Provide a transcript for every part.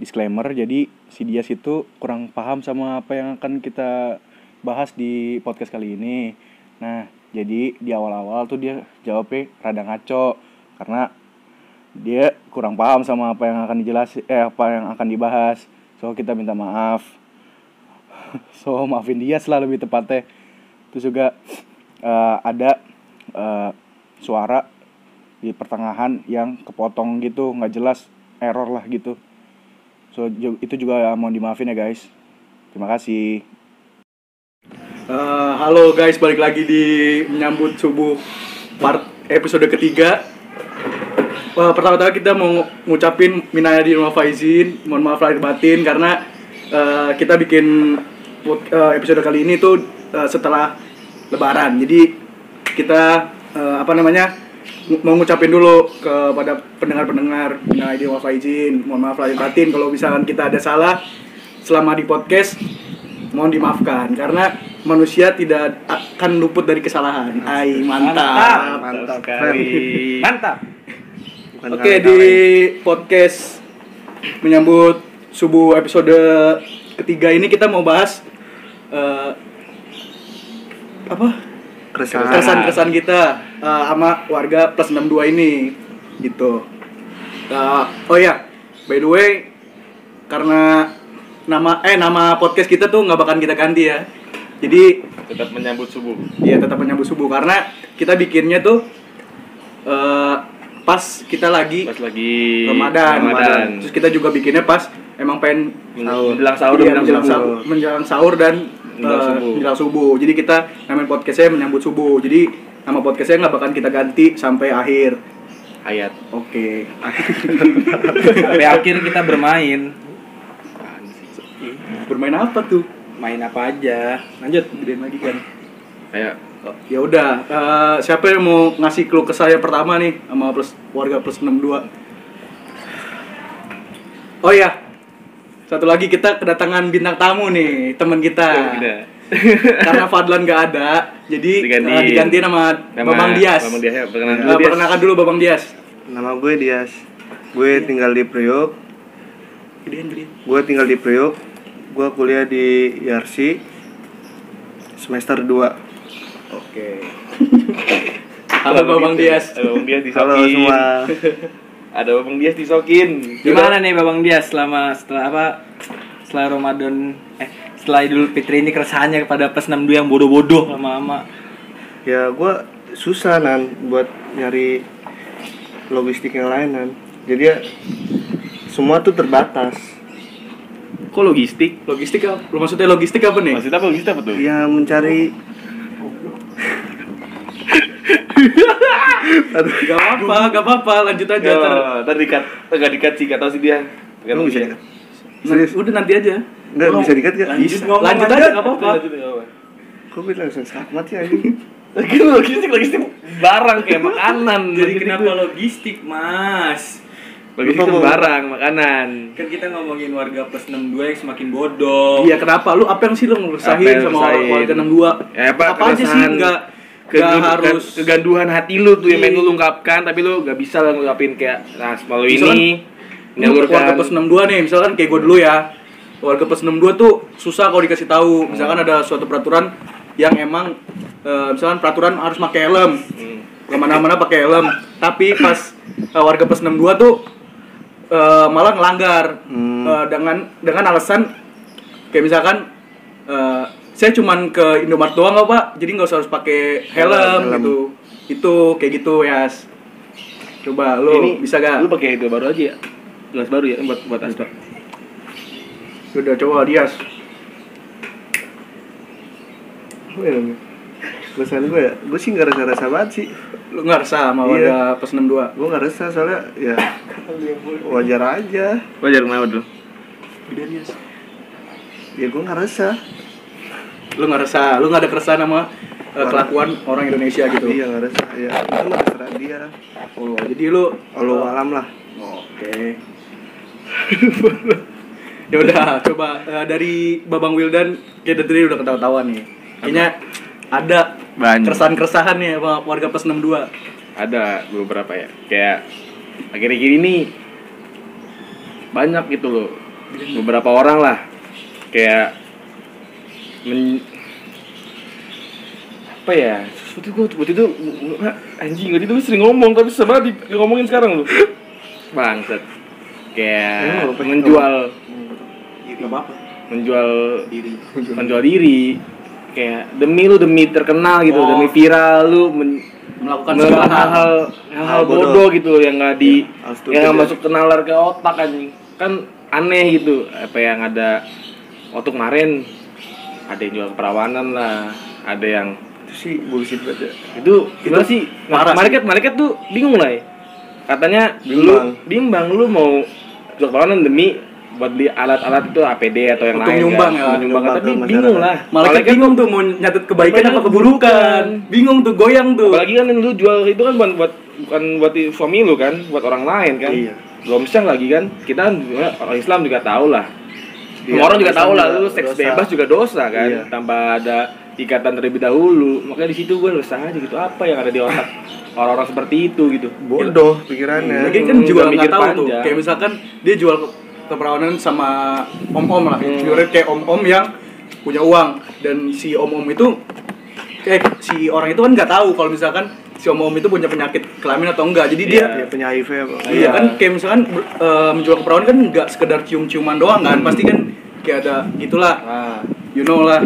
disclaimer jadi si Dias itu kurang paham sama apa yang akan kita bahas di podcast kali ini. Nah jadi di awal-awal tuh dia jawabnya rada ngaco karena dia kurang paham sama apa yang akan dijelasin eh apa yang akan dibahas. So kita minta maaf. So maafin dia lah lebih tepatnya. Terus juga eh, ada eh, suara di pertengahan yang kepotong gitu nggak jelas error lah gitu so itu juga mau dimaafin ya guys. Terima kasih. Eh, halo guys. Balik lagi di menyambut subuh part episode ketiga. Wah, pertama-tama kita mau ngucapin minaya di rumah Faizin. Mohon maaf lahir batin karena eh, kita bikin eh, episode kali ini tuh eh, setelah lebaran. Jadi kita eh, apa namanya mau ngucapin dulu kepada pendengar-pendengar minaya di rumah Faizin mohon maaf lahir batin kalau misalkan kita ada salah selama di podcast mohon dimaafkan karena manusia tidak akan luput dari kesalahan. Ai, mantap. Mantap sekali. Mantap. Bukan Oke, di podcast menyambut subuh episode ketiga ini kita mau bahas eh, apa? Keresahan. keresahan-keresahan kita eh, sama warga plus 62 ini gitu. Eh, oh ya, by the way karena nama eh nama podcast kita tuh nggak bakalan kita ganti ya. Jadi tetap menyambut subuh Iya tetap menyambut subuh karena kita bikinnya tuh eh, pas kita lagi pas lagi Ramadan. Ramadan. Terus kita juga bikinnya pas emang pengen Sahur. menjelang sahur iya, menjelang subuh. sahur, menjelang sahur dan Menjelang eh, subuh. menjelang subuh. Jadi kita namain podcastnya menyambut subuh. Jadi nama podcastnya nggak bakalan kita ganti sampai akhir. Hayat Oke. Sampai akhir kita bermain. Bermain apa tuh? Main apa aja. Lanjut. Gedein lagi kan. kayak ya udah, eh, siapa yang mau ngasih clue ke saya pertama nih sama plus warga plus 62? Oh ya, satu lagi kita kedatangan bintang tamu nih, teman kita. udah Karena Fadlan nggak ada, jadi Digantiin. eh, digantiin sama Nama Babang Dias. Babang Dias ya perkenalan Eh, dulu Dias. perkenalkan dulu Babang Dias. Nama gue Dias. Gue tinggal di Priok. Gue tinggal di Priok. Gue kuliah di IRC semester 2. Oke. Halo Babang Dias. Ada Babang Dias disokin Halo semua. ada Babang Dias disokin Gimana nih Babang Dias selama setelah apa? Setelah Ramadan eh setelah Idul Fitri ini keresahannya kepada plus 62 yang bodoh-bodoh lama-lama. Ya gue susah nan buat nyari logistik yang lain nan. Jadi ya semua tuh terbatas. kok logistik Logistik apa? Lu maksudnya logistik apa nih? maksudnya apa logistik apa tuh Ya mencari Gak apa-apa, gak apa-apa, lanjut aja. Ya, ntar. ntar dikat nggak dikat sih kata sih dia Emang bisa dikat? Serius? Udah nanti aja. Enggak bisa dikat gak? Lanjut, lanjut aja, gak apa-apa. Lanjut, apa-apa. Kok gue langsung sakmat ya ini? Lagi logistik logistik barang kayak makanan. Jadi kenapa logistik, Mas? Logistik tuh gua. barang makanan. Kan kita ngomongin warga plus 62 yang semakin bodoh. Iya kenapa? Lu apa yang sih lu Apa ngeresahin sama warga 62? Ya apa, Apaan sih sih keresahan, nggak harus keganduhan hati lu tuh yang Iya. pengen lu ungkapkan tapi lu gak bisa lah ngungkapin kayak nah Misalkan, ini menyalurkan plus 62 nih, misalkan kayak gue dulu ya. Warga plus 62 tuh susah kalau dikasih tahu. Misalkan ada suatu peraturan yang emang eh, misalkan peraturan harus pakai helm. Hmm. Ke mana-mana pakai helm. Tapi pas eh, warga plus 62 tuh eh, malah ngelanggar Hmm. Eh, dengan dengan alasan kayak misalkan saya cuman ke Indomaret doang kok pak, jadi nggak usah harus pakai helm, Helm. gitu. Itu kayak gitu ya. Coba lu Ini bisa gak? Lu pakai itu baru aja ya. Gelas baru ya buat buat asbak. Udah coba Dias. Gue ya, Pesan gue ya, gue sih gak rasa-rasa banget sih Lu nggak resah sama Iya. warga plus 62? Gue gak resah soalnya ya wajar aja Wajar kenapa tuh? Ya gue gak resah Lu nggak resah, lu nggak ada keresahan sama eh, kelakuan orang Indonesia gitu. Iya gak resah, ya itu mah terserah dia Oh, jadi lu Allah alam lah Oke. ya udah, coba eh, dari Babang Wildan kita tadi udah ketawa-tawa nih. Kayaknya ada Banyak. keresahan-keresahan nih sama warga plus 62. Ada beberapa ya. Kayak akhir-akhir ini banyak gitu loh beberapa orang lah kayak men, apa ya waktu itu waktu itu anjing waktu itu lu sering ngomong tapi sama di, di ngomongin sekarang lu bangsat kayak pengen menjual Gak apa-apa. menjual Diri. menjual diri kayak demi lu demi terkenal gitu Oh. demi viral lu men, Melakukan melakukan segala hal. hal hal, Hal bodoh. bodoh gitu yang nggak di Hal stupid yang ya. masuk ke nalar ke otak anjing kan aneh gitu apa yang ada waktu kemarin ada yang jual perawanan lah ada yang Itu sih bullshit banget ya. itu gimana sih parah sih. malaikat malaikat tuh bingung lah ya. katanya Bimbang. lu bimbang lu mau jual perawanan demi buat beli alat-alat itu APD atau yang Untuk lain nyumbang kan. ya, nyumbang nyumbang tapi bingung lah Malaikat bingung tuh mau nyatet kebaikan apa keburukan. Bingung tuh, goyang tuh. apalagi kan lu jual itu kan bukan buat bukan buat suami lu kan buat orang lain kan Iya. belum siang lagi kan kita kan orang Islam juga tahu lah Iya, orang juga tahu lah lu seks dosa. bebas juga dosa kan Iya. tanpa ada ikatan terlebih dahulu makanya di situ gue resah aja gitu apa yang ada di otak orang-orang seperti itu gitu Bodoh pikirannya. Lagi kan Hmm, juga nggak tahu tuh. panjang. Kayak misalkan dia jual ke- keperawanan sama om-om lah. Hmm. Kayak om-om yang punya uang dan si om-om itu kayak si orang itu kan nggak tahu kalau misalkan si om-om itu punya penyakit kelamin atau enggak. Jadi dia Dia punya HIV apa? Iya Iya. kan kayak misalkan eh, menjual keperawanan kan nggak sekedar cium-ciuman doang kan, pasti kan kayak ada itulah, nah, you know lah.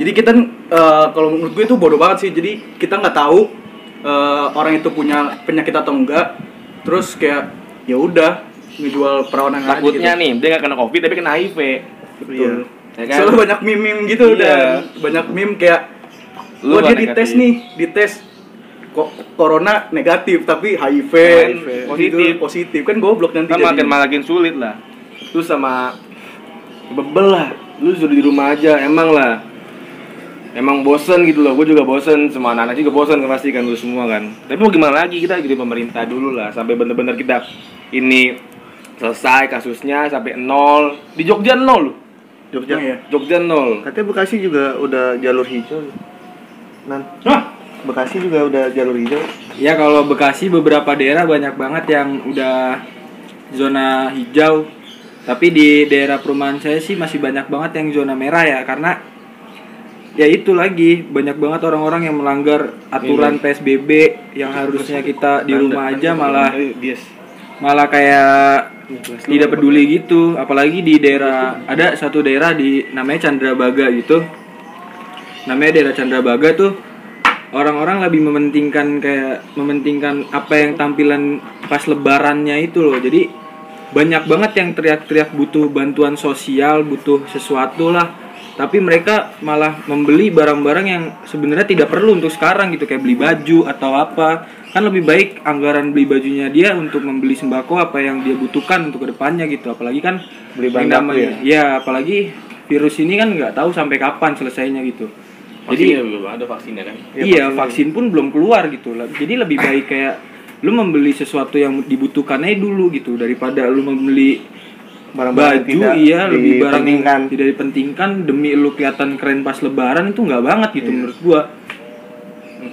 Jadi kita eh, kalau menurut gue itu bodoh banget sih. Jadi kita nggak tahu eh, orang itu punya penyakit atau enggak. Terus kayak ya udah ngejual perawanan aja takutnya gitu. nih dia nggak kena covid tapi kena HIV. Iya. ya kan? Soalnya banyak meme-meme gitu Iya. dan banyak meme kayak Lu oh dia dites nih, dites. Kok corona negatif tapi HIV, HIV, gitu, positif. positif. Kan goblok nanti kan makin makin sulit lah. Lu sama bebel lah. Lu sudah di rumah aja emang lah emang bosen gitu loh gue juga bosen semua anak-anak juga bosen pasti kan lu semua kan tapi mau gimana lagi kita ikutin pemerintah dulu lah sampai bener-bener kita ini selesai kasusnya sampai nol di Jogja nol lu Jogja. Oh, iya. Jogja nol Katanya Bekasi juga udah jalur hijau. Nan. Hah? Bekasi juga udah jalur hijau. Ya kalau Bekasi beberapa daerah banyak banget yang udah zona hijau. Tapi di daerah perumahan saya sih masih banyak banget yang zona merah ya karena ya itu lagi banyak banget orang-orang yang melanggar aturan PSBB yang harusnya kita di rumah aja malah malah kayak tidak peduli gitu. Apalagi di daerah ada satu daerah di namanya Chandrabaga gitu. Namanya daerah Chandrabaga tuh orang-orang lebih mementingkan kayak mementingkan apa yang tampilan pas lebarannya itu loh. Jadi banyak banget yang teriak-teriak butuh bantuan sosial butuh sesuatu lah tapi mereka malah membeli barang-barang yang sebenarnya tidak perlu untuk sekarang gitu kayak beli baju atau apa. Kan lebih baik anggaran beli bajunya dia untuk membeli sembako apa yang dia butuhkan untuk ke depannya gitu. Apalagi kan Beli bahan baku namanya- ya apalagi virus ini kan nggak tahu sampai kapan selesainya gitu. Jadi jadi belum ada vaksinnya kan. Ya, iya vaksin vaksin pun belum keluar gitu. Jadi lebih baik kayak lu membeli sesuatu yang dibutuhkannya dulu gitu daripada lu membeli Barang-barang baju tidak iya lebih barang yang dipentingkan. tidak dipentingkan demi lu kelihatan keren pas lebaran itu nggak banget gitu menurut gua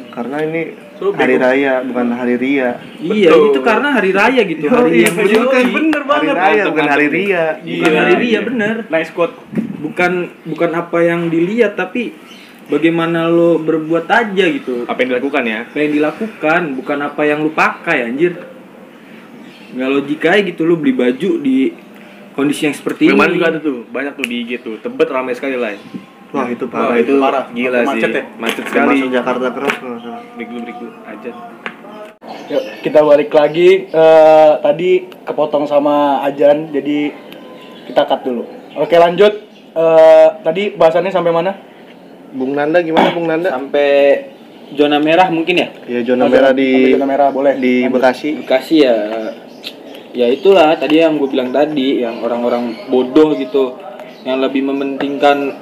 Karena ini Lu hari bego. raya bukan hari ria. iya Betul. itu karena hari raya gitu Yoi, hari yang bener, bener Hari banget. raya bukan hari ria. bukan Iya. hari ria bener Nice quote. bukan bukan apa yang dilihat tapi bagaimana lo berbuat aja gitu Apa yang dilakukan ya? apa yang dilakukan bukan apa yang lu pakai anjir nggak logika gitu lu beli baju di kondisi yang seperti Kemarin ini juga ada tuh, banyak tuh di IG tuh. Tebet ramai sekali lah. Wah itu Wah, parah itu itu. parah. gila sih. Macet ya? Macet Sekali. Masuk Jakarta Cross kalau salah. Break dulu, break dulu aja. Yuk, kita balik lagi. Eh, tadi kepotong sama Ajan, jadi kita cut dulu. Oke, lanjut. Eh, tadi bahasannya sampai mana? Bung Nanda gimana Bung Nanda? sampai zona merah mungkin ya Ya zona Oke, merah di zona merah boleh. di Lanjut. Bekasi. Bekasi ya ya itulah tadi yang gue bilang tadi yang orang-orang bodoh gitu yang lebih mementingkan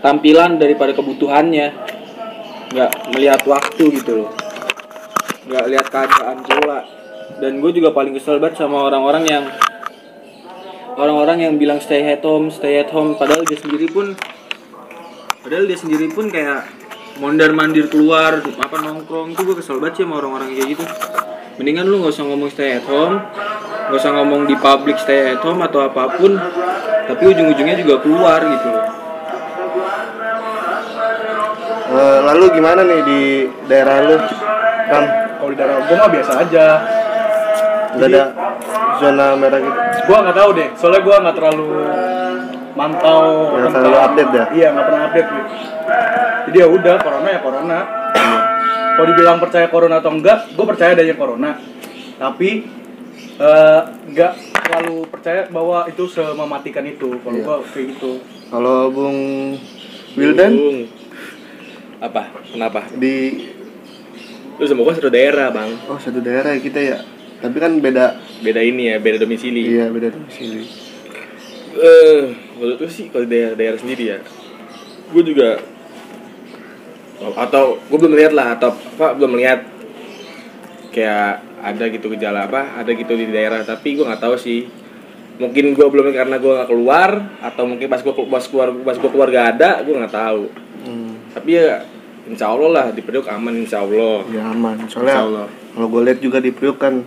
tampilan daripada kebutuhannya. Nggak melihat waktu gitu loh. Nggak lihat keadaan pula. Dan gue juga paling kesel banget sama orang-orang yang orang-orang yang bilang stay at home stay at home. Padahal dia sendiri pun padahal dia sendiri pun kayak mondar mandir keluar apa nongkrong. Itu gue kesel banget sih sama orang-orang kayak gitu. Mendingan lu nggak usah ngomong stay at home nggak usah ngomong di public stay at home atau apa pun tapi ujung-ujungnya juga keluar gitu. Loh Eh, lalu gimana nih di daerah lu kan Kalau di daerah gue mah biasa aja. nggak ada zona merah gitu? Gue nggak tahu deh, soalnya gue nggak terlalu mantau Nggak terlalu update ya? Iya nggak pernah update gitu. Jadi ya udah corona ya corona. Kalau dibilang percaya corona atau enggak, gue percaya adanya corona. Tapi eh, nggak terlalu percaya bahwa itu semematikan itu. Kalau Iya. gue kayak gitu. kalau Bung Wildan Bung. Apa? Kenapa? di Lu sama gua satu daerah, Bang. oh satu daerah ya kita ya tapi kan beda Beda ini ya, beda domisili. iya beda domisili Eh, menurut gue sih kalau daerah, daerah sendiri ya, gue juga atau gue belum lihat lah atau apa belum lihat kayak ada gitu gejala apa ada gitu di daerah tapi gue nggak tahu sih. Mungkin gue belum karena gue nggak keluar atau mungkin pas gue pas keluar pas gue keluar gak ada gue nggak tahu. Hmm, tapi ya insya Allah lah di Priok aman insya Allah. Ya aman. Insya soalnya Allah. kalau gue lihat juga di Priuk kan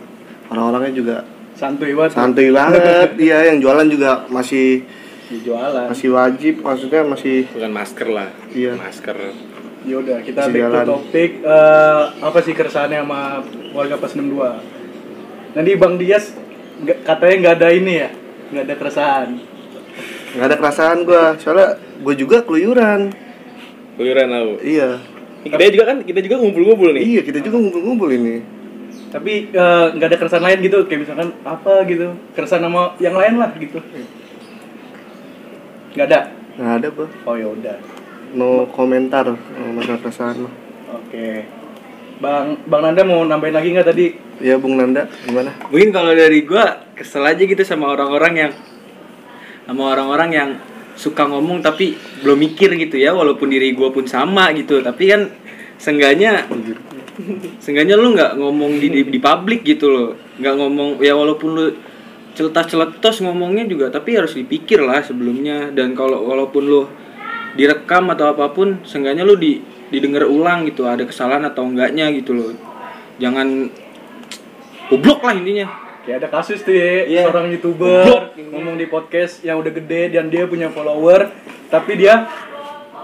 orang-orangnya juga Santuy banget. santuy banget dia yang jualan juga masih jualan. masih wajib maksudnya masih bukan masker lah Iya. masker Ya udah kita Masih back to jalan. topik Eh, apa sih keresahannya sama warga pas 62 Nanti Bang Dias katanya nggak ada ini ya, nggak ada keresahan. nggak ada kerasaan gue soalnya gue juga keluyuran keluyuran lau iya kita juga kan kita juga ngumpul-ngumpul nih iya kita juga ngumpul-ngumpul ini Tapi eh, nggak ada keresahan lain gitu, kayak misalkan apa gitu, keresahan sama yang lain lah gitu. Nggak ada. nggak ada gue Oh ya udah. no komentar masalah kerasaan mah Oke. Bang Bang Nanda mau nambahin lagi nggak tadi? Iya Bung Nanda gimana mungkin kalau dari gua kesel aja gitu sama orang-orang yang sama orang-orang yang suka ngomong tapi belum mikir gitu ya walaupun diri gua pun sama gitu tapi kan seenggaknya seenggaknya lu nggak ngomong di, di di publik gitu loh. Nggak ngomong ya walaupun lu celetas celetos ngomongnya juga tapi harus dipikir lah sebelumnya. Dan kalau walaupun lu direkam atau apa pun seenggaknya lu di didengar ulang gitu ada kesalahan atau enggaknya gitu loh. Jangan goblok lah intinya. Kayak ada kasus tuh ya, Iya. seorang youtuber ngomong di podcast yang udah gede dan dia punya follower, tapi dia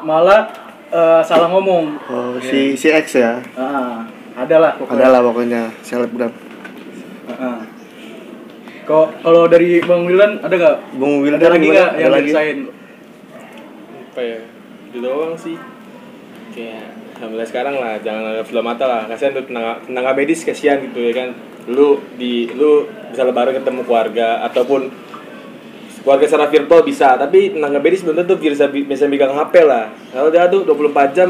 malah eh, salah ngomong. oh si si X ya Ah, ada lah pokoknya. adalah pokoknya selebgram Ah. Kok kalau dari Bang Wilan ada nggak? Bung Wildan Ada lagi nggak yang lagi dirasain? apa ya itu doang sih kayak alhamdulillah sekarang lah jangan ada film mata lah kasihan tuh tenaga, tenaga medis kasihan gitu ya kan lu di lu bisa lebaran ketemu keluarga ataupun keluarga secara virtual bisa tapi tenaga medis belum tentu bisa bisa megang HP lah. Kalau dia tuh 24 jam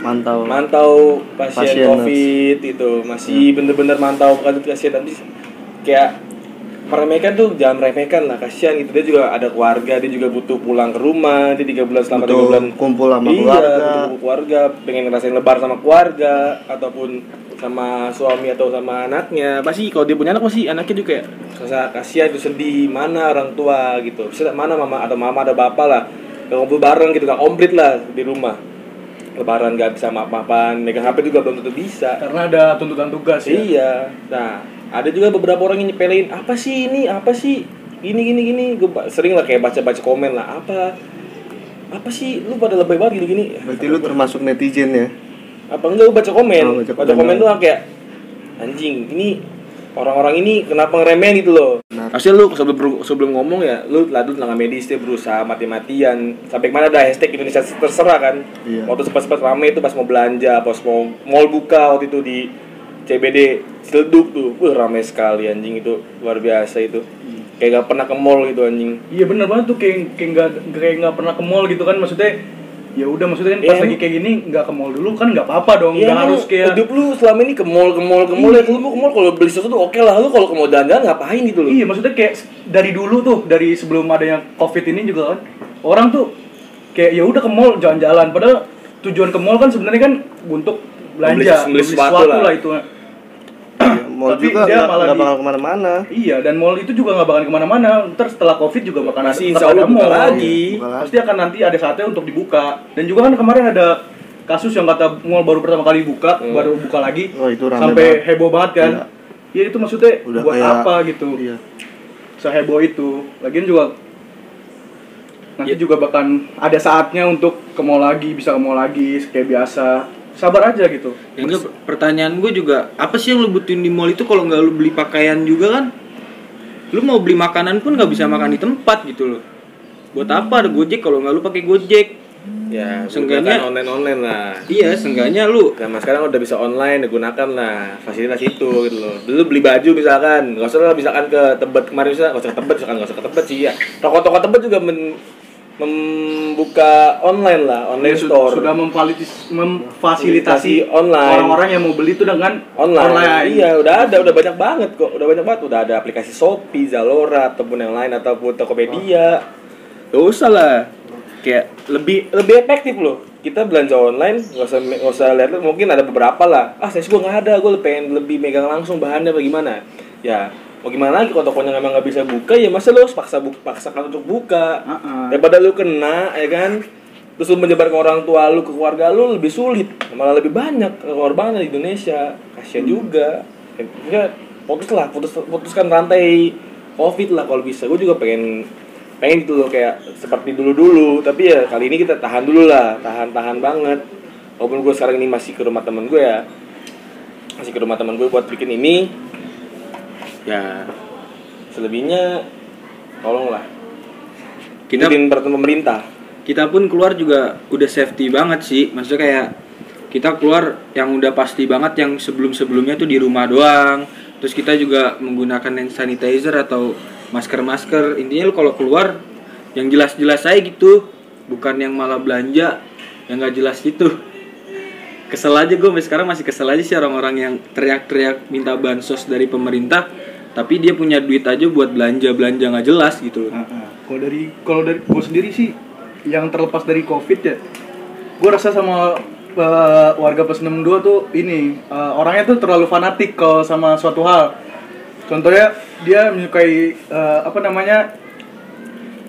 mantau. mantau pasien, Pasien, covid itu masih bener-bener mantau bukan pasien nanti kayak meremehkan tuh jangan meremehkan lah kasihan gitu. Dia juga ada keluarga dia juga butuh pulang ke rumah dia tiga bulan selama tiga bulan. kumpul sama iya, keluarga. butuh keluarga pengen ngerasain lebar sama keluarga ataupun sama suami atau sama anaknya. Pasti kalau dia punya anak pasti anaknya juga ya rasa kasihan itu sedih. Mana orang tua gitu. Bisa mana mama atau mama ada bapak lah Gak ngumpul bareng gitu gak komplit lah di rumah. Lebaran gak bisa maaf-maafan megang HP juga belum tentu bisa. Karena ada tuntutan tugas ya. Iya. Nah, ada juga beberapa orang yang nyepelein apa sih ini, apa sih gini gini gini. Gue sering lah kayak baca-baca komen lah apa apa sih lu pada lebay banget gini gini. berarti lu termasuk netizen ya Apa enggak lu baca komen? Oh, baca baca, komen komen doang kayak anjing ini orang-orang ini kenapa ngeremehin gitu loh. Harusnya lu sebelum sebelum ngomong ya, lu lalu tenaga medis dia berusaha mati-matian sampai mana ada hashtag Indonesia terserah kan. Iya. Waktu sempat-sempat rame itu pas mau belanja, pas mau mall buka waktu itu di CBD Ciledug tuh, wah rame sekali anjing itu luar biasa itu. Kayak gak pernah ke mall gitu anjing. Iya bener banget tuh kayak kayak nggak kayak nggak pernah ke mall gitu kan maksudnya ya udah maksudnya kan pas Iya, lagi kayak gini nggak ke mall dulu kan nggak apa-apa dong Iya, nggak lu harus kayak hidup lu selama ini ke mall, ke mall, ke mall ya. Lu mau ke mall kalau beli sesuatu oke lah. Lu kalau ke mall jalan-jalan ngapain gitu loh. Iya, maksudnya kayak dari dulu tuh, dari sebelum adanya Covid ini juga kan, orang tuh kayak ya udah ke mall jalan-jalan. Padahal tujuan ke mall kan sebenarnya kan untuk belanja, Beli- beli sesuatu lah. itu. Iya, mall Tapi juga dia malah nggak di- bakal ke mana-mana Iya, dan mall itu juga nggak bakalan ke mana-mana. Ntar setelah Covid juga Masih insya Allah ada buka mall. lagi. Buka lagi. Pasti akan nanti ada saatnya untuk dibuka. Dan juga kan kemarin ada kasus yang kata mall baru pertama kali buka, Hmm. baru buka lagi, Oh, itu rame sampai banget. heboh banget kan. Iya. ya itu maksudnya Udah buat kayak- apa gitu Iya. seheboh itu lagian juga nanti Ya. juga bahkan ada saatnya untuk ke mall lagi bisa ke mall lagi kayak biasa sabar aja gitu Ya enggak, pertanyaan gue juga apa sih yang lu butuhin di mall itu kalau nggak lu beli pakaian juga kan? Lu mau beli makanan pun nggak bisa makan di tempat gitu loh. Buat apa ada Gojek kalau nggak lu pakai Gojek? Ya, Seenggaknya- gunakan online-online lah. Iya, seenggaknya lu Zaman sekarang udah bisa online, gunakan lah fasilitas itu gitu loh. Dulu beli baju misalkan, nggak usah lah misalkan ke Tebet kemarin misalkan, nggak usah ke Tebet, misalkan nggak usah ke Tebet sih ya. Toko-toko Tebet juga men- membuka online lah, online Dia su- store. sudah memfalitis- memfasilitasi Online. orang-orang yang mau beli itu dengan online. Iya, udah ada, udah banyak banget kok. Udah banyak banget. Udah ada aplikasi Shopee, Zalora ataupun yang lain ataupun Tokopedia. Gak usah lah. Kayak lebih lebih efektif loh. Kita belanja online, nggak usah nggak usah lihat mungkin ada beberapa lah. Ah, saya gue nggak ada, gue pengen lebih megang langsung bahannya bagaimana. Ya, mau gimana lagi kalau tokonya memang nggak bisa buka ya masa lo harus paksa bu paksakan untuk buka? Heeh. daripada lu kena ya kan? Terus lu menyebar ke orang tua lu ke keluarga lu lebih sulit. Malah lebih banyak korbannya di Indonesia. Kasian juga. Ya putus lah putus putuskan rantai covid lah kalau bisa. Gue juga pengen pengen gitu loh kayak seperti dulu dulu tapi ya kali ini kita tahan dulu lah. Tahan tahan banget. Walaupun gue sekarang ini masih ke rumah temen gue ya. Masih ke rumah temen gue buat bikin ini ya. Selebihnya tolonglah. Kita ikutin peraturan pemerintah. Kita pun keluar juga udah safety banget sih. Maksudnya kayak kita keluar yang udah pasti banget yang sebelum sebelumnya tuh di rumah doang. Terus kita juga menggunakan hand sanitizer atau masker masker intinya lu kalau keluar yang jelas-jelas aja gitu. Bukan yang malah belanja yang nggak jelas gitu. Kesel aja gue sekarang masih kesel aja sih orang-orang yang teriak-teriak minta bansos dari pemerintah tapi dia punya duit aja buat belanja belanja nggak jelas gitu loh Heeh. Kalau dari kalau dari gue sendiri sih yang terlepas dari covid ya, gue rasa sama eh, warga plus 62 tuh ini eh, orangnya tuh terlalu fanatik kalau sama suatu hal. Contohnya dia menyukai eh, apa namanya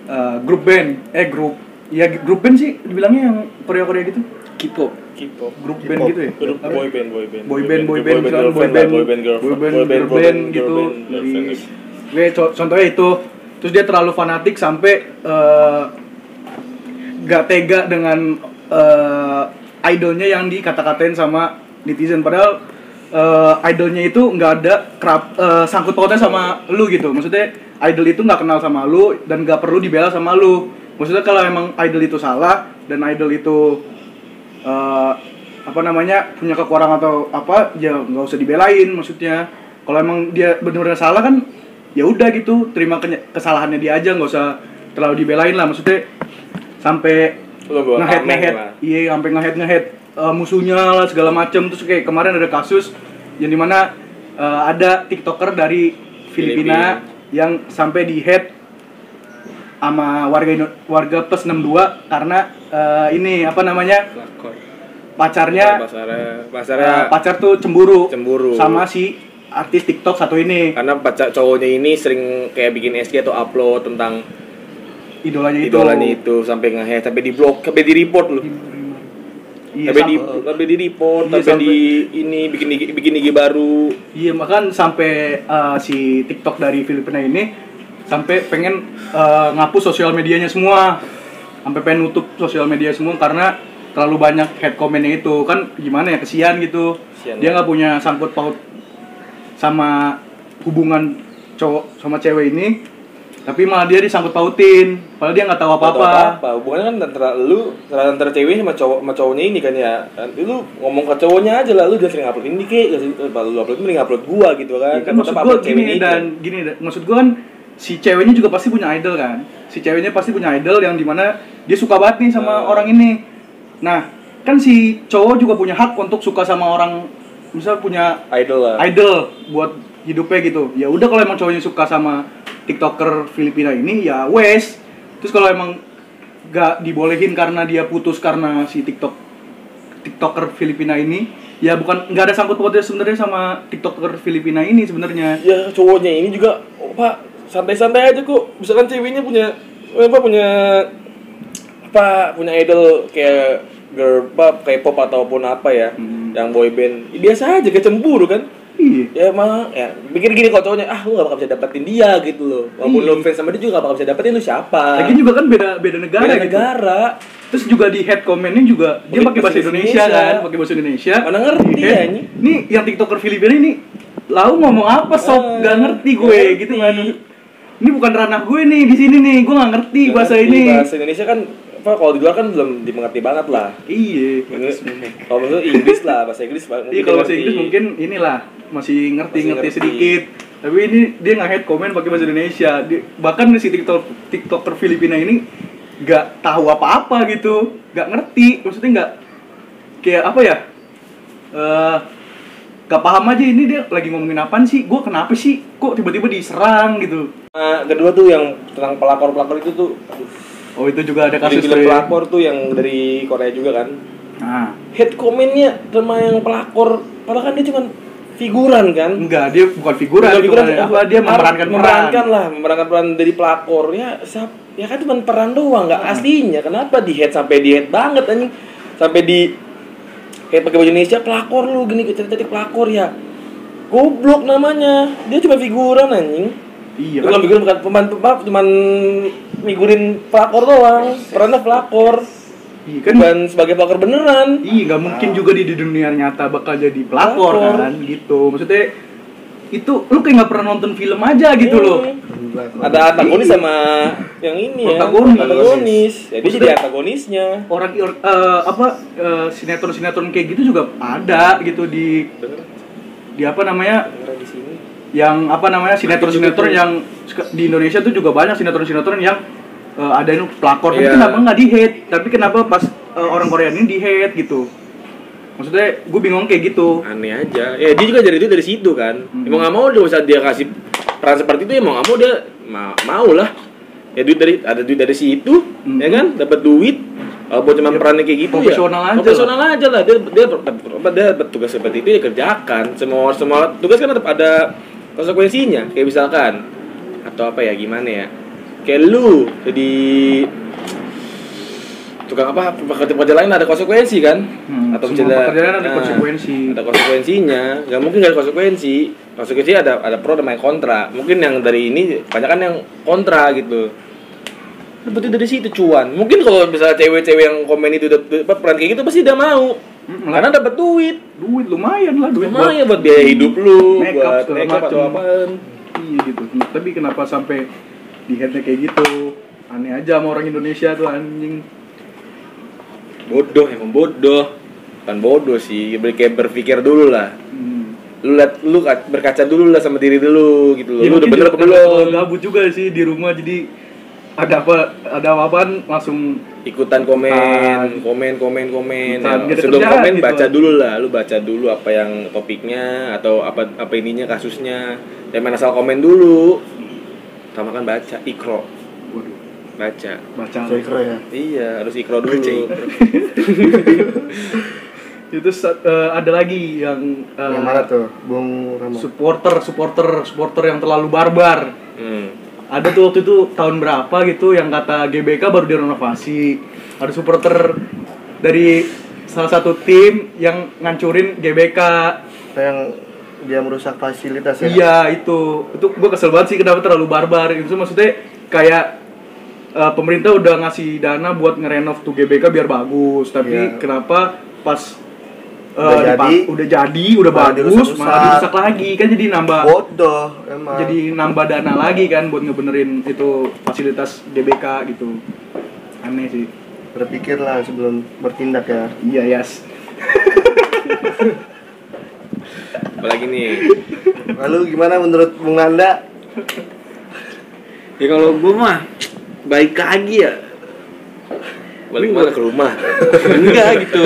eh, grup band, eh grup ya grup band sih dibilangnya yang Korea Korea gitu, K-pop K-pop. Grup band gitu ya. grup boy band boy band. Boy band boy band boy band boy band girlfriend boy band girl band gitu. gue co- contohnya itu terus dia terlalu fanatik sampai eh, gak tega dengan eh, idolnya yang dikata-katain sama netizen. Padahal eh, idolnya itu nggak ada kerap eh, sangkut pautnya sama lu gitu. Maksudnya idol itu nggak kenal sama lu dan nggak perlu dibela sama lu. Maksudnya kalau emang idol itu salah dan idol itu eh, apa namanya punya kekurangan atau apa ya nggak usah dibelain maksudnya. Kalau emang dia benar-benar salah kan ya udah gitu terima kesalahannya dia aja nggak usah terlalu dibelain lah. Maksudnya sampai ngehead ngehead iya sampai ngehead ngehead eh, musuhnya lah segala macam terus kayak kemarin ada kasus yang di mana eh, ada tiktoker dari Filipina, yang sampai di head sama warga Indo- warga plus 62 karena eh, ini apa namanya pacarnya pasarnya eh, pasarnya pacar tuh cemburu. Cemburu. sama si artis TikTok satu ini. Karena pacar cowoknya ini sering kayak bikin SG atau upload tentang idolanya itu. idolanya itu sampai nge sampai di blok sampai di report loh. Iya, sampai di sam- sampai di report Iya, sampai sampai- di ini bikin bikin IG baru. Iya makan sampai eh, si TikTok dari Filipina ini sampai pengen eh, ngapus sosial medianya semua. Sampai pengen nutup sosial media semua karena terlalu banyak head commentnya itu. Kan gimana ya kesian gitu. Kesian, dia ya. nggak punya sangkut paut sama hubungan cowok sama cewek ini. Tapi malah dia disangkut pautin. Padahal dia nggak tahu apa apa apa hubungannya kan antara lu antara, cewek sama cowok sama cowoknya ini kan ya. Nanti lu ngomong ke cowoknya aja lah. Lu jangan sering upload ini kek lu upload mending upload gua gitu kan. Ya kan maksud upload gini dan gini maksud gue kan si ceweknya juga pasti punya idol kan? Si ceweknya pasti punya idol yang di mana dia suka banget nih sama Ah. orang ini. Nah kan si cowok juga punya hak untuk suka sama orang misal punya idol lah. idol buat hidupnya gitu. Ya udah kalau emang cowoknya suka sama tiktoker Filipina ini ya wes. Terus kalau emang gak dibolehin karena dia putus karena si tiktok tiktoker Filipina ini ya bukan nggak ada sangkut pautnya sebenarnya sama tiktoker Filipina ini sebenarnya. Ya cowoknya ini juga oh, pak santai-santai aja kok misalkan ceweknya punya apa punya apa punya idol kayak girl pop kayak pop ataupun apa ya Hmm. yang boy band ya, biasa aja kayak cemburu kan Iya. ya emang ya pikir gini kalau cowoknya ah lu gak bakal bisa dapetin dia gitu loh walaupun Iya. lu fans sama dia juga gak bakal bisa dapetin lu siapa Lagi juga kan beda beda negara Beda gitu. negara Terus juga di head comment-nya juga dia Pakai bahasa Indonesia, Indonesia. kan, pakai bahasa Indonesia. Mana ngerti Di ya, ini? Nih yang TikToker Filipina ini lau ngomong apa sob? Ah, gak ngerti gue gitu kan. Ini bukan ranah gue nih di sini nih, gue gak ngerti Nggak bahasa ngerti, ini. bahasa Indonesia kan apa kalau di luar kan belum dimengerti banget lah Iya. kalau menurut Inggris lah bahasa Inggris Iya kalau bahasa. Inggris mungkin inilah masih ngerti Masih ngerti ngerti. sedikit. Tapi ini dia nggak head comment pakai bahasa Indonesia. Di- bahkan si TikTok TikToker Filipina ini nggak tahu apa-apa gitu, nggak ngerti. Maksudnya nggak kayak apa ya? Eh gak paham aja ini dia lagi ngomongin apaan sih? Gue kenapa sih? Kok tiba-tiba diserang gitu? Nah, kedua tuh yang tentang pelakor-pelakor itu tuh aduh, Oh itu juga ada kasus film tuh ya. pelakor tuh yang dari Korea juga kan Nah, head comment-nya sama yang pelakor padahal kan dia cuma figuran kan enggak dia bukan figuran, Bukan figuran, apa dia memerankan memerankan peran. lah memerankan peran dari pelakor ya siap ya kan cuma peran doang nggak aslinya kenapa di head sampai di head banget anjing sampai di kayak pakai baju Indonesia pelakor lu gini cerita pelakor ya goblok namanya dia cuma figuran anjing Iya bukan kan? figuran bukan pemain pemain cuman figurin pelakor doang perannya pelakor Iya kan? bukan sebagai pelakor beneran Iya, nggak mungkin juga di, di dunia nyata bakal jadi pelakor Pelakor. kan, gitu. Maksudnya itu lu kayak nggak pernah nonton film aja gitu loh. Ada antagonis sama yang ini ya. Antagonis. Jadi Maksudnya- jadi antagonisnya. Orang or- eh, apa eh, sinetron-sinetron kayak gitu juga ada gitu di Bener, di apa namanya? Di sini. Yang apa namanya sinetron-sinetron yang sek- di Indonesia tuh juga banyak sinetron-sinetron yang eh, ada yang pelakor. Tapi Iya. kenapa nggak di hate? Tapi kenapa pas eh, orang Korea ini di hate gitu? Maksudnya gue bingung kayak gitu. Aneh aja. Ya dia juga dari itu dari situ kan. Hmm. emang nggak mau dia usah dia kasih peran seperti itu emang nggak mau dia ma- mau lah. Ya duit dari ada duit dari situ Hmm. ya kan? Dapat duit kalau buat cuma Ya, perannya kayak gitu profesional ya aja profesional aja lah. Dia dia dia dapat tugas seperti itu ya kerjakan. Semua semua tugas kan tetap ada konsekuensinya. Kayak misalkan atau apa ya gimana ya? Kayak lu jadi tukang apa? Pekerja-pekerja lain ada konsekuensi kan? Hmm, atau semua misalnya- pekerjaan ada nah, konsekuensi. ada konsekuensinya. Nggak mungkin nggak ada konsekuensi. Konsekuensi ada ada pro dan kontra. Mungkin yang dari ini banyak kan yang kontra gitu. Berarti dari situ cuan. Mungkin kalau misalnya cewek-cewek yang komen itu dapat peran kayak gitu pasti dia mau. Hmm, karena dapat duit. Duit lumayan lah duit buat lumayan buat biaya hidup lu make buat make up atau macem. apaan. Iya gitu. Tapi kenapa sampai di headnya kayak gitu? Aneh aja sama orang Indonesia tuh anjing bodoh emang bodoh. Kan bodoh sih kayak berpikir dulu lah. Hmm. lu liat lu ka- berkaca dulu lah sama diri dulu gitu loh. Ya, lu udah bener. apa belum gabut juga sih di rumah jadi ada apa ada apa-apaan langsung ikutan komen Ikutan. komen komen komen. Ikutan, Ya, gitu. sebelum kerjaan komen gitu. baca dulu lah. Lu baca dulu apa yang topiknya atau apa apa ininya kasusnya. Jangan asal komen dulu. Sama kan baca ikro baca baca kira ya. iya harus ikro dulu itu eh, ada lagi yang eh, Yang mana tuh? Bung Rama. supporter supporter supporter yang terlalu barbar hmm. ada tuh waktu itu tahun berapa gitu yang kata GBK baru direnovasi ada supporter dari salah satu tim yang ngancurin GBK yang dia merusak fasilitas ya? iya itu itu gue kesel banget sih kenapa terlalu barbar itu maksudnya kayak eh, pemerintah udah ngasih dana buat ngerenov tuh GBK biar bagus tapi Iya. kenapa pas eh, Udah jadi, udah jadi udah malah bagus dirusak-rusak. malah dirusak lagi kan jadi nambah Bodoh emang. jadi nambah dana lagi kan buat ngebenerin itu fasilitas GBK gitu aneh sih berpikirlah sebelum bertindak ya. iya yes apalagi nih Lalu gimana menurut Bung Nanda? Ya kalau gue mah baik lagi ya. balik mana ke rumah Enggak gitu.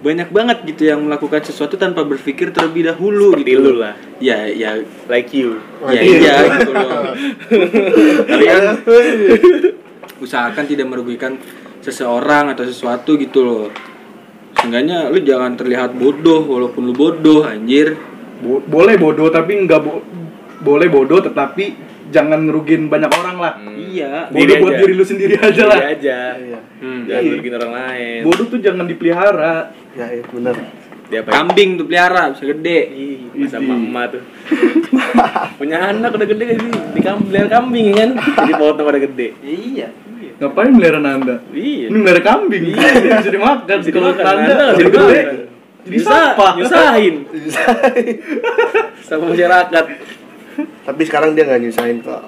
Banyak banget gitu yang melakukan sesuatu tanpa berpikir terlebih dahulu seperti gitu. lu lah Ya ya like you ya iya gitu loh. Kalian usahakan tidak merugikan seseorang atau sesuatu gitu loh. Seenggaknya lu jangan terlihat bodoh walaupun lu bodoh anjir. Bo- boleh bodoh tapi nggak bo- boleh bodoh tetapi jangan ngerugin banyak orang lah Iya. bodoh Diri buat aja. diri lu sendiri aja lah Diri aja Iya. Hmm. jangan Iya. bikin orang lain bodoh tuh jangan dipelihara Ya, iya benar. Dia apa? Kambing tuh pelihara bisa gede. Ih, sama emak tuh. Punya anak udah gede sih. Di kambing, pelihara kambing ya kan. Jadi potong udah gede. Iya. Ngapain melihara Nanda? Iya. Ini melihara kambing. Bisa dimakan. Bisa Kalau dimakan, Nanda Nanda jadi gede. Jadi sampah. Nyusahin. Sama masyarakat. Tapi sekarang dia nggak nyusahin kok.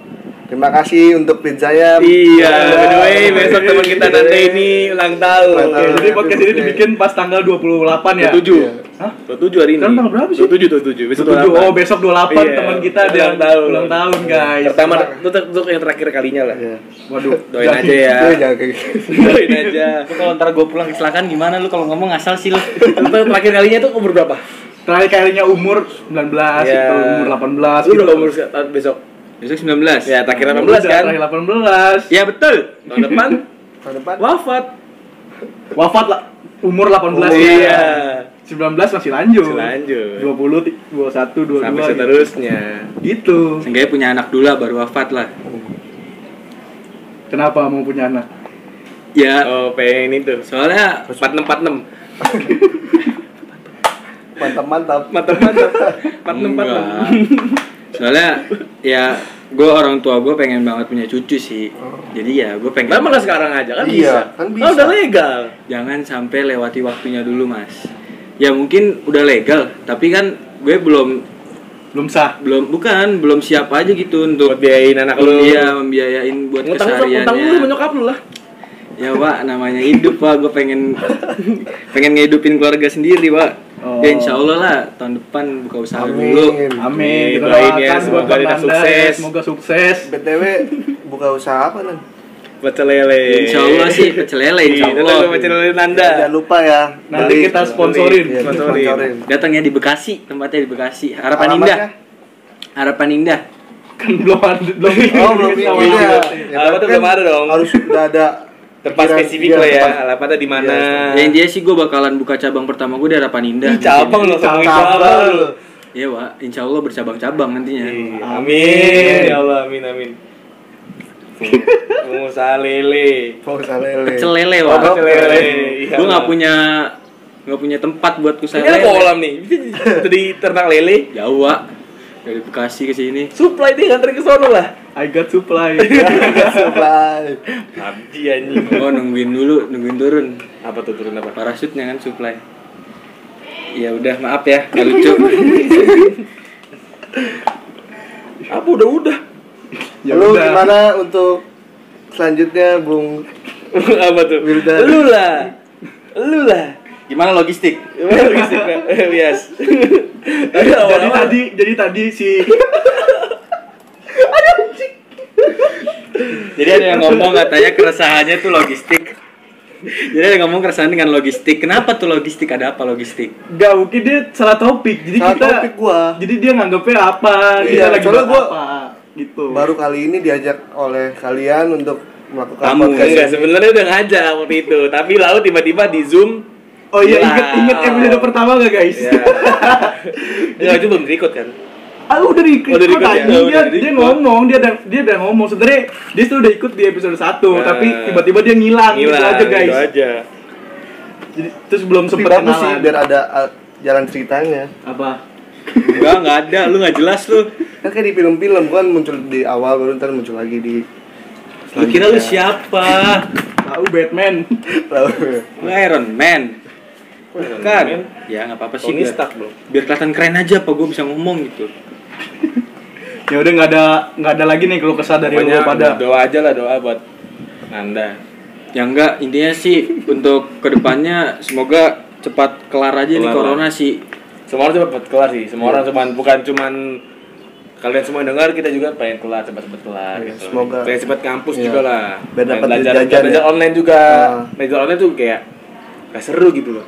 Terima kasih untuk pizzanya. Iya, by the way, besok teman kita Nanda ini ulang tahun. Oke, tahun. jadi podcast ini dibikin pas tanggal 28 ya. 27. Iya. Hah? 27 hari ini. Sekarang tanggal berapa sih? 27, 27. Besok 27. 28. Oh, besok 28 Iya. teman kita ada Ulang tahun. ulang tahun, guys. Pertama itu untuk yang terakhir kalinya lah. Iya. Waduh, Doain aja ya. Kayak gitu. Doain aja. Kalau ntar gue pulang kecelakaan gimana lu kalau ngomong asal sih lu? Untuk terakhir kalinya tuh umur berapa? Terakhir kalinya umur 19 Iya. gitu, umur 18 Lu gitu. berapa umur besok? Besok 19. Ya, terakhir Udah, 18 kan? Terakhir 18. Ya betul. Tahun depan Tahun depan. wafat. Wafat lah umur 18 Oh, ya. iya. 19 masih lanjut. Masih lanjut. 20 ti- 21 22 Sampai gitu. seterusnya. Gitu. Seenggaknya punya anak dulu lah, baru wafat lah. Kenapa mau punya anak? Ya, Oh, pengen itu. soalnya 4646. Mantap mantap. Mantap mantap. 4646. enggak. Soalnya ya gue orang tua gue pengen banget punya cucu sih. Jadi ya gue pengen. Kenapa nggak sekarang aja kan Iya, bisa? kan Oh, bisa. udah legal. Jangan sampai lewati waktunya dulu mas. Ya mungkin udah legal, tapi kan gue belum Belum sah. belum bukan belum siap aja gitu untuk Buat biayain anak lu. Iya membiayain buat Ngutang ngutang lu sama kesehariannya. nyokap lu lah. Ya pak, namanya hidup pak. Gue pengen pengen ngehidupin keluarga sendiri pak. Oh. Ya insya Allah lah tahun depan buka usaha Amin. dulu. Amin. Kita Doain ya, semoga Nanda, sukses. Semoga sukses. BTW buka usaha apa nan? Pecel lele. Insya Allah sih pecel lele insya Iya, Allah. pecel lele Nanda. Jangan lupa ya. Nanti beli. kita sponsorin. Kita Sponsorin. sponsorin. Datang ya di Bekasi, tempatnya di Bekasi. Harapan Alamatnya? Indah. Harapan Indah. Kan belum ada belum Oh belum Sama ya. juga. Ya, Alamatnya kan belum ada dong. Harus udah ada Tempat pikiran- spesifik iya, lah ya. Alamatnya di mana? Iya, Ya intinya sih gue bakalan buka cabang pertama gue di Harapan Indah. Cabang loh, Cabang. cabang lu. Iya Wak, insya Allah bercabang-cabang nantinya. Iya, Amin. Ya Allah, amin amin. Pengusaha lele. Oh, usaha lele. Pecel lele Oh, Wak. pecel lele. Iya. Gue nggak punya nggak punya tempat buat usaha Ini lele. kolam nih. Jadi ternak lele. Jauh Wak. Dari Bekasi ke sini. Supply deh nganterin ke sono lah. I got supply. Supply. Abdi anjing. Oh nungguin dulu, nungguin turun. Apa tuh turun apa? Parasutnya kan supply. Ya udah maaf ya, nggak lucu. Apa udah udah? Ya Lu udah. gimana untuk selanjutnya Bung apa tuh? Wildan. Lu lah. Lu lah. Gimana logistik? Logistik? Bias. Tadi Jadi tadi jadi tadi si Jadi ada yang ngomong katanya keresahannya tuh logistik. Jadi ada yang ngomong keresahan dengan logistik. Kenapa tuh logistik? Ada apa logistik? Gak mungkin dia salah topik. Jadi Salah kita topik gua. Jadi dia nganggapnya apa? kita Iya, lagi soalnya bahas gua apa gitu. baru kali ini diajak oleh kalian untuk melakukan Kamu, podcast Enggak, ini. sebenarnya udah ngajak waktu itu, tapi lalu tiba-tiba di Zoom Oh iya, inget inget episode pertama gak guys? Ya. Ya, itu belum record kan? Ah udah di Oh, udah ikut di-record ya? tadi Oh, dia, dia ngomong dia ada dia udah ngomong sebenarnya dia tuh udah ikut di episode 1 Nah. tapi tiba-tiba dia ngilang, gitu Ngilang, aja guys. gitu aja. Jadi terus belum sempet bagus sih kenalan. biar ada uh, jalan ceritanya. apa? Enggak, enggak ada. Lu nggak jelas lu. Kan kayak di film-film kan muncul di awal baru ntar muncul lagi di Lu kira lu siapa? Tahu Batman. Tahu. Iron Man. Kan? Ya nggak apa-apa sih Tony biar, Stark, Bro. biar kelihatan keren aja apa gue bisa ngomong gitu. ya udah nggak ada nggak ada lagi nih kalau kesah dari lu pada. doa aja lah doa buat Nanda. Ya enggak, intinya sih untuk ke depannya semoga cepat kelar aja nih Kelar corona sih. Semua orang cepat kelar sih. Semua orang cuman bukan cuman kalian semua yang dengar kita juga pengen kelar cepat-cepat kelar Iya, gitu. semoga. pengen cepat kampus Iya. juga lah. Biar Pengen dapat belajar, belajar ya. online juga. Ah. Belajar online tuh kayak gak seru gitu loh.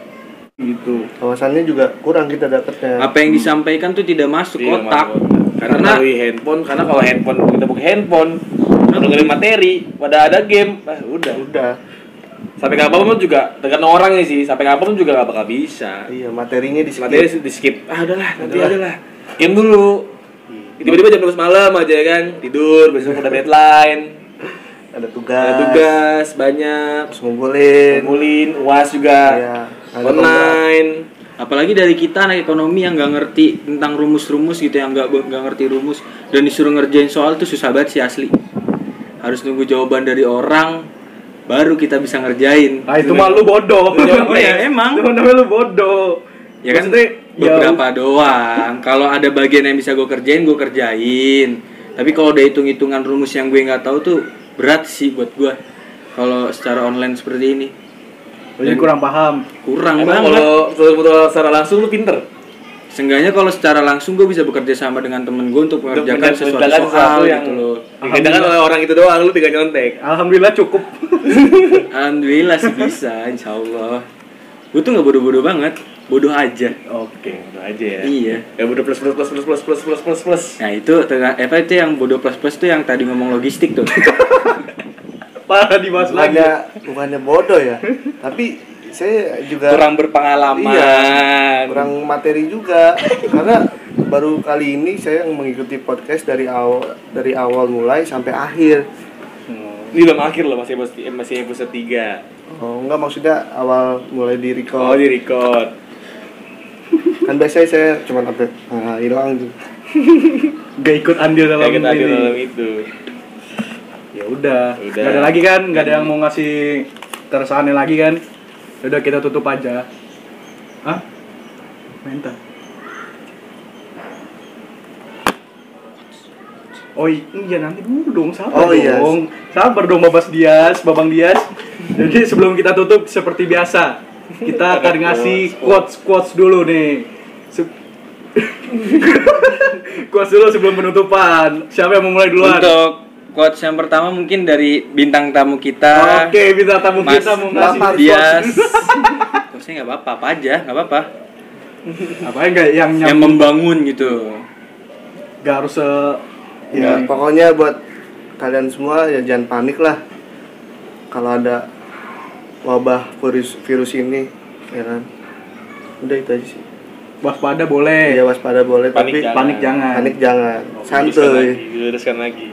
Gitu. Kawasannya juga kurang kita dapatnya. Apa yang disampaikan tuh tidak masuk Iya, otak. Mas. Karena melalui handphone, karena kalau handphone kita buka handphone, dengerin materi, pada ada game, ah udah. Udah. Sampai kapan pun juga tergantung orangnya sih, sampai kapan pun juga gak bakal bisa. Iya, materinya di Materi di skip. Ah udahlah, nanti aja lah. Game dulu. Tiba-tiba jam 12 malam aja kan, tidur, besok udah deadline. ada tugas. Ada tugas banyak. Harus ngumpulin. Ngumpulin, UAS juga. Iya, online. apalagi dari kita anak ekonomi yang nggak ngerti tentang rumus-rumus gitu yang nggak nggak ngerti rumus. Dan disuruh ngerjain soal tuh susah banget sih asli. Harus nunggu jawaban dari orang baru kita bisa ngerjain. Ah itu mah lu bodoh. Iya, emang. Itu namanya lu bodoh. ya kan? Maksudnya, ya, beberapa doang. Kalau ada bagian yang bisa gue kerjain gue kerjain. Tapi kalau ada hitung-hitungan rumus yang gue nggak tahu tuh berat sih buat gue kalau secara online seperti ini jadi kurang paham. kurang Emang banget kalau betul-betul secara langsung lu pinter. Seenggaknya kalau secara langsung gue bisa bekerja sama dengan temen gue untuk mengerjakan Untuk sesuatu mengerjakan soal sesuatu yang gitu loh. dikerjakan oleh orang itu doang, lu tinggal nyontek. Alhamdulillah cukup. Alhamdulillah sih bisa, insya Allah. Gue tuh nggak bodoh-bodoh banget, bodoh aja. Oke, itu aja ya. Iya. Ya udah plus plus plus plus plus plus plus plus plus. Nah itu apa itu yang bodoh plus plus tuh yang tadi ngomong logistik tuh. Parah dibahas lagi. bukannya bukannya bodoh ya tapi saya juga Kurang berpengalaman. Iya, kurang materi juga karena baru kali ini saya mengikuti podcast dari awal dari awal mulai sampai akhir Ini belum akhir loh, masih masih masih episode 3. oh enggak maksudnya awal mulai di Oh, record di record. kan biasanya saya cuma update ah, hilang tuh Gak ikut andil dalam Kayak kita ini. dalam itu. Ya udah. Udah. Gak ada lagi kan? Gak ada yang mau ngasih keresahannya lagi kan? Ya Udah kita tutup aja. Hah? Menta. Oh iya nanti dulu dong sabar Oh, iya. dong sabar dong Babas Dias Babang Dias jadi sebelum kita tutup seperti biasa kita akan ngasih quotes quotes dulu nih Se- quotes dulu sebelum penutupan siapa yang mau mulai duluan Untuk quotes yang pertama mungkin dari bintang tamu kita. Oke, bintang tamu Mas kita mau ngasih Bapak Dias. Quotesnya nggak apa-apa, apa aja, nggak apa-apa. apa enggak yang Yang nyam membangun gitu. nggak harus se ya pokoknya buat kalian semua ya jangan panik lah kalau ada wabah virus virus ini ya kan udah itu aja sih waspada boleh ya waspada boleh Panik tapi jangan. panik jangan panik jangan lagi, santuy lagi.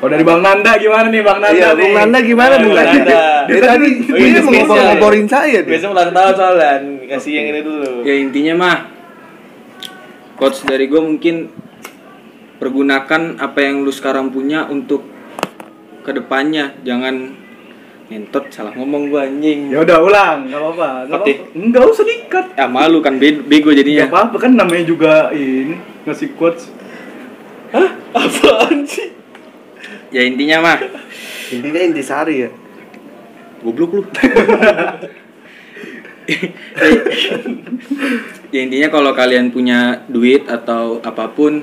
Oh dari bang Nanda gimana nih bang Nanda iya nih? Bung Nanda gimana bung Bung Nanda. Nanda. dia tadi Oh, dia ini mau ngoborin saya dia. Biasa ulang tahun soalnya, kasih yang ini dulu. Ya intinya mah quotes dari gue mungkin pergunakan apa yang lu sekarang punya untuk ke depannya jangan ngentot salah ngomong gua anjing. Ya udah ulang. Nggak apa-apa. Nggak nggak usah dikat ya malu kan be- bego nggak jadinya apa-apa. Kan namanya juga ini ngasih quotes. Apaan sih? Ya intinya mah. Intinya intisari ya. Goblok lu. Ya intinya kalau kalian punya duit atau apa pun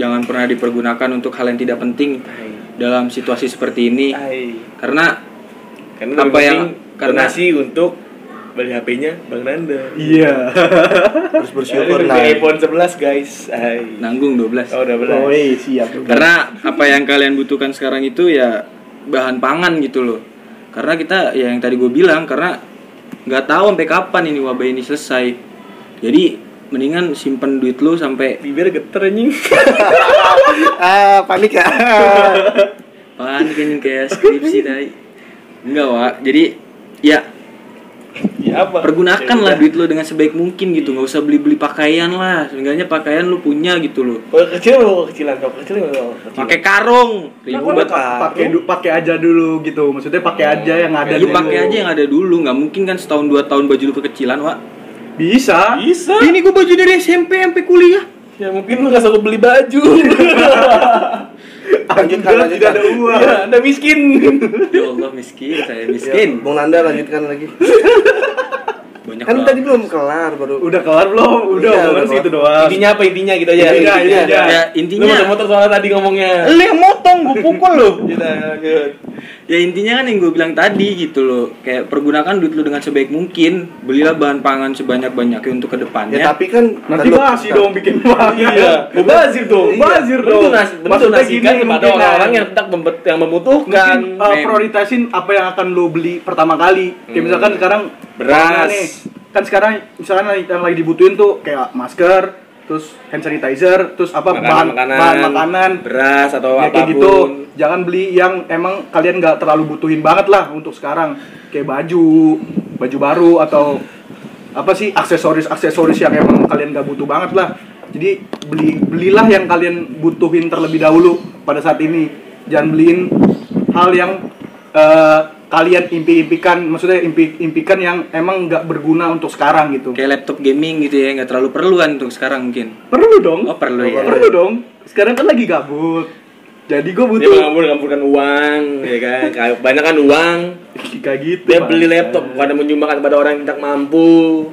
jangan pernah dipergunakan untuk hal yang tidak penting dalam situasi seperti ini. Hai. karena Karena Apa yang- yang karena- donasi untuk beli HP-nya Bang Nanda. iya harus bersyukur Nah, iPhone 11 guys. Hai. nanggung 12 Oh, udah belas. oh iya, siap karena apa yang kalian butuhkan sekarang itu ya bahan pangan gitu loh karena kita ya yang tadi gue bilang karena nggak tahu sampai kapan ini wabah ini selesai jadi mendingan simpen duit lu sampai Bibir geter anjing. ah panik ya panik kayak skripsi tadi enggak wa jadi ya ya apa? pergunakan Ya lah duit lu dengan sebaik mungkin gitu nggak usah beli beli pakaian lah seenggaknya pakaian lu punya gitu loh Kalau kecil mau kecilan, kalau kecil pakai karung ribu Nah, Pak. pakai pakai aja dulu gitu maksudnya pakai aja yang ada dulu. pakai aja yang ada dulu, nggak mungkin kan setahun dua tahun baju lu kekecilan, Wak. bisa Bisa. Ini gua baju dari SMP sampai kuliah. Ya mungkin lu gak sanggup beli baju. lanjutkan Anda tidak lanjutkan ada uang ya, anda miskin. Ya Allah miskin, saya Ya, miskin. bung Nanda lanjutkan lagi Banyak kan tadi belum kelar baru udah kelar belum udah Iya, omongan udah segitu doang intinya apa intinya gitu aja. Intinya, intinya. Ya Lu intinya, motor-motor soalnya tadi ngomongnya. lu yang motong, gua pukul lanjut. Ya intinya kan yang gue bilang tadi gitu loh, kayak pergunakan duit lu dengan sebaik mungkin, belilah bahan pangan sebanyak banyaknya untuk ya ke depannya. tapi kan nanti dong bikin Iya, mubazir dong. Mubazir Lu dong. lu Maksudnya gini, kepada mungkin, orang-orang nah. yang tidak membet- yang membutuhkan. mungkin uh, Mem. prioritasin apa yang akan lo beli pertama kali kayak misalkan sekarang Beras. kan sekarang misalkan yang lagi dibutuhin tuh kayak masker terus hand sanitizer terus apa bahan Makanan-makanan, bahan makanan beras atau ya, kayak apa pun. gitu. Jangan beli yang emang kalian nggak terlalu butuhin banget lah untuk sekarang. Kayak baju baju baru atau apa sih aksesoris aksesoris yang emang kalian gak butuh banget lah. Jadi beli belilah yang kalian butuhin terlebih dahulu pada saat ini. Jangan beliin hal yang eh, kalian impi-impikan maksudnya impi impikan yang emang nggak berguna untuk sekarang gitu Kayak laptop gaming gitu ya, nggak terlalu perluan untuk sekarang mungkin. perlu dong Oh, perlu ya. perlu dong sekarang kan lagi gabut jadi gue Dia butuh mengampur mengampurkan uang, ya kan? Kayak banyak kan uang. kayak gitu Dia beli laptop pada menyumbangkan pada orang yang tidak mampu.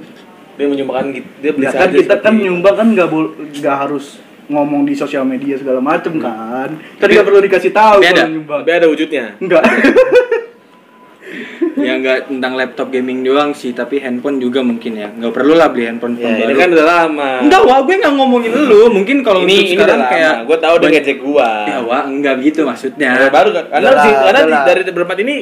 Dia menyumbangkan gitu. Dia beli ya kan kita kan seperti- nyumbang kan nggak nggak harus ngomong di sosial media segala macem kan kan Tapi- nggak perlu dikasih tahu tapi ada- Tapi ada wujudnya. enggak Ya nggak tentang laptop gaming doang sih, tapi handphone juga mungkin ya. Nggak perlu lah beli handphone Ya, baru. ini kan udah lama. Enggak, wah gue nggak ngomongin lu. Mungkin kalau ini ini udah sekarang lama. kayak Gue tahu dia banyak- ngecek gua. Ya, wah enggak begitu maksudnya. Ya, baru kan karena Udah sih karena udah di- dari berempat ini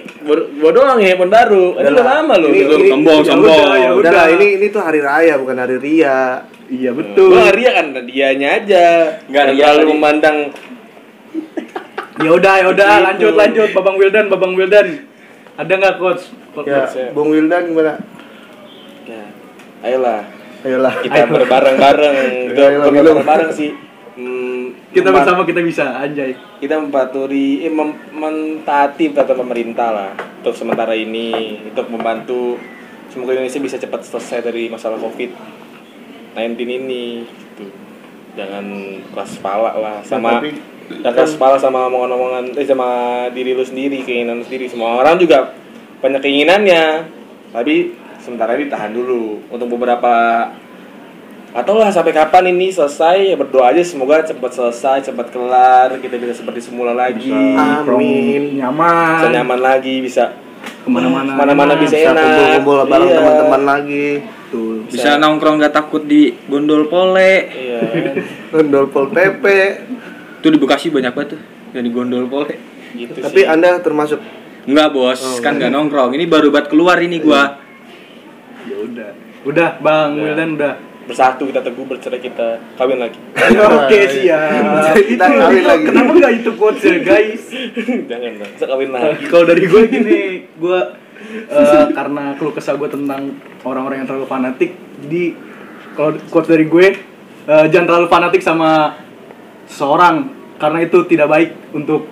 gua doang ya handphone baru. Itu Udah udah lama loh. Ini- Belum ini- sombong, ya sombong. udah, ya Udah udah. lah, ini ini tuh hari raya bukan hari ria. iya betul Gua nggak ria kan dianya aja. Nggak ria terlalu memandang ya udah ya udah Gitu. lanjut lanjut babang Wildan babang Wildan ada nggak coach Coach, Ya, coach, ya. Bung Wildan gimana? ya. Ayolah Ayolah. kita berbareng-bareng. Itu Ayo, bukan minum. bareng-bareng sih. Hmm, kita bersama kita bisa anjay kita mematuhi eh, mem- mentaati peraturan pemerintah lah untuk sementara ini untuk membantu semoga Indonesia bisa cepat selesai dari masalah covid 19 ini gitu. jangan keras kepala lah sama tapi keras kepala sama omongan-omongan eh sama diri lu sendiri keinginan lu sendiri semua orang juga banyak keinginannya tapi sementara ini tahan dulu untuk beberapa atau lah sampai kapan ini selesai ya berdoa aja semoga cepat selesai cepat kelar kita bisa seperti semula lagi Amin. nyaman bisa nyaman lagi bisa ke mana-mana mana-mana bisa Bisa enak kumpul-kumpul bareng Iya. teman-teman lagi. Betul. Bisa nongkrong nggak takut di gondol pole. iya Gondol Pol PP. Tuh di Bekasi banyak banget tuh yang di gondol pole. gitu Tapi sih. Anda termasuk? Enggak bos, kan nggak nongkrong. Ini baru buat keluar ini gua. ya udah. Udah bang Wildan udah. Bersatu kita teguh bercerai kita kawin lagi. Oke siap. itu, Kita kawin itu lagi. kenapa nggak itu quotes ya guys? Jangan dong bisa kawin lagi. Kalau dari gue gini gue eh, karena keluh kesah gue tentang orang-orang yang terlalu fanatik jadi kalau quotes dari gue eh, jangan terlalu fanatik sama seseorang karena itu tidak baik untuk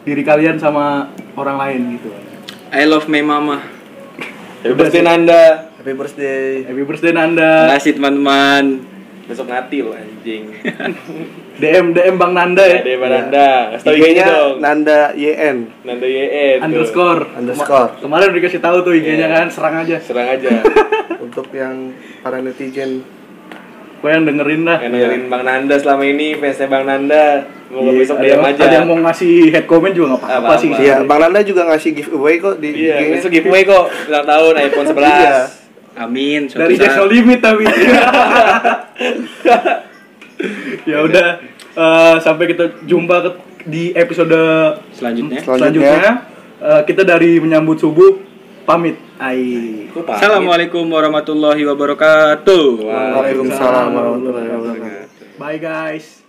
diri kalian sama orang lain gitu. I love my mama. Happy birthday Nanda. Happy birthday. happy birthday Nanda. Makasih teman-teman. besok ngati lo anjing. DM DM Bang Nanda ya. Ada Nanda. Kasih tau IG-nya IG-nya dong. Nanda YN Nanda YN tuh. underscore. Underscore. Kemarin udah dikasih tahu tuh IG-nya Iya. kan serang aja. Serang aja. Untuk yang para netizen gue yang dengerin dah yang dengerin Bang Nanda selama ini fansnya Bang Nanda semoga Iya, besok ada, diam aja ada yang mau ngasih head comment juga nggak apa-apa sih Iya, Bang Nanda juga ngasih giveaway kok di iya IG-nya. besok giveaway kok ulang tahun iPhone 11 Iya. Amin. dari saat. No Limit tapi ya udah eh, sampai kita jumpa ke- di episode Selanjutnya. Selanjutnya. selanjutnya Eh, kita dari menyambut subuh pamit ai? Assalamualaikum warahmatullahi wabarakatuh. Waalaikumsalam warahmatullahi wabarakatuh. bye guys